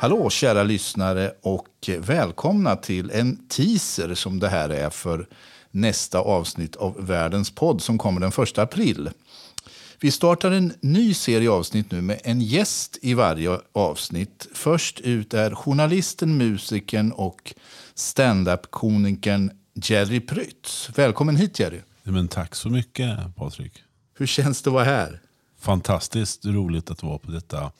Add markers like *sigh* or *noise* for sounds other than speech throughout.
Hallå kära lyssnare och välkomna till en teaser som det här är för nästa avsnitt av Världens podd som kommer den 1 april. Vi startar en ny serie avsnitt nu med en gäst i varje avsnitt. Först ut är journalisten, musikern och stand-up-komikern Jerry Prytz. Välkommen hit Jerry. Men tack så mycket Patrik. Hur känns det att vara här? Fantastiskt roligt att vara på detta.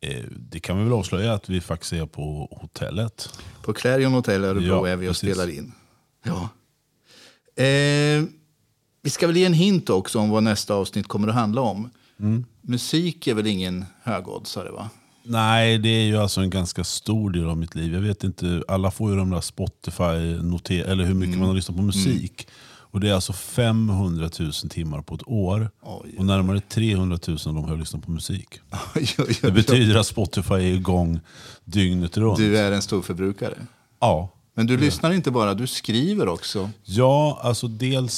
Eh, det kan vi väl avslöja att vi faktiskt är på hotellet. På Clarion Hotel Örebro Ja, är vi och precis. spelar in. Ja. Eh, vi ska väl ge en hint också om vad nästa avsnitt kommer att handla om. Mm. Musik är väl ingen högoddsare va? Nej, det är ju alltså en ganska stor del av mitt liv. Jag vet inte, alla får ju de där Spotify, noter eller hur mycket man har lyssnat på musik. Och Det är alltså 500 000 timmar på ett år. Oj. Och närmare 300 000 av dem har lyssnat på musik. *laughs* Oj, oj, Det betyder att Spotify är igång dygnet runt. Du är en storförbrukare. Ja, Men du lyssnar inte bara, du skriver också. Ja, alltså dels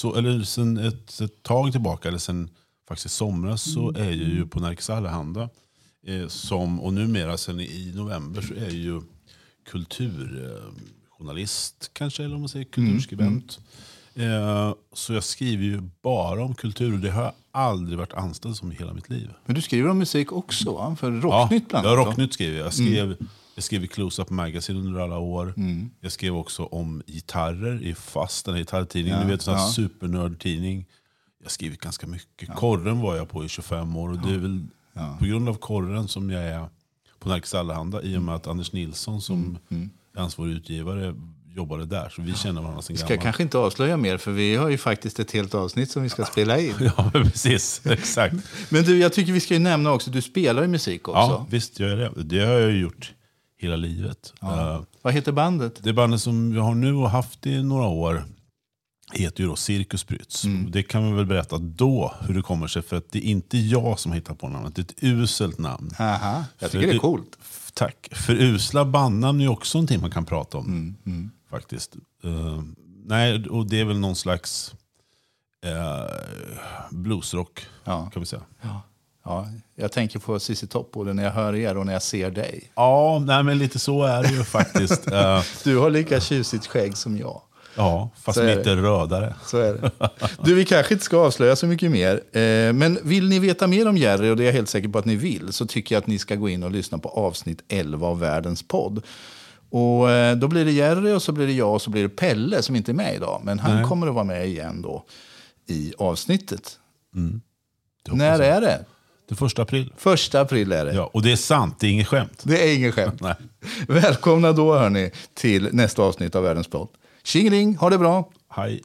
så, eller sen ett, ett tag tillbaka, eller sen faktiskt i somras, så är jag ju på Nerikes Allehanda. Eh, som, och numera sen i november så är jag ju kulturjournalist, kanske, eller om man säger kulturskribent. Eh, så jag skriver ju bara om kultur och det har jag aldrig varit anställd som i hela mitt liv. Men du skriver om musik också va? För Ja, Rocknytt bland ja, annat. va? Rocknytt skriver jag. Skrev, jag skrev i Close-Up Magazine under alla år. Jag skrev också om gitarrer i Fast, den här gitarrtidningen. Ja, du vet, en ja. supernördtidning. Jag har skrivit ganska mycket. Korren var jag på i 25 år. Och det är väl på grund av korren som jag är på Nerikes Allehanda. I och med att Anders Nilsson som är ansvarig utgivare jobbade där. Så vi känner varandra sen Vi ska gammalt. kanske inte avslöja mer för vi har ju faktiskt ett helt avsnitt som vi ska spela in. *laughs* Ja, precis. *laughs* Exakt. Men du, jag tycker vi ska ju nämna också, du spelar ju musik också. Ja, visst gör jag det. Det har jag gjort hela livet. Eh, Vad heter bandet? Det bandet som vi har nu och haft i några år heter ju då Cirkus Prytz. Mm. Det kan man väl berätta då hur det kommer sig. För att det är inte jag som hittar på namnet. Det är ett uselt namn. Aha, jag För tycker det är coolt. Tack. För usla bandnamn är också någonting man kan prata om. Mm, Faktiskt. Eh, nej, och det är väl någon slags uh, bluesrock Ja. kan vi säga. Ja, jag tänker på Cissi Topp både när jag hör er och när jag ser dig. Ja, nej, men lite så är det ju *laughs* faktiskt. Eh, Du har lika tjusigt skägg som jag. ja, fast lite rödare. Så är det. Du, vi kanske inte ska avslöja så mycket mer. Eh, men vill ni veta mer om Jerry, och det är jag helt säker på att ni vill, så tycker jag att ni ska gå in och lyssna på avsnitt 11 av Världens podd. Och eh, då blir det Jerry och så blir det jag och så blir det Pelle som inte är med idag. Men han Nej. kommer att vara med igen då i avsnittet. Hoppas När jag. är det? Det första april. Första april är det. Ja, och det är sant, det är inget skämt. Det är inget skämt. *laughs* Nej. Välkomna då hörni till nästa avsnitt av Världens podd. Tjingeling, ha det bra! Hej.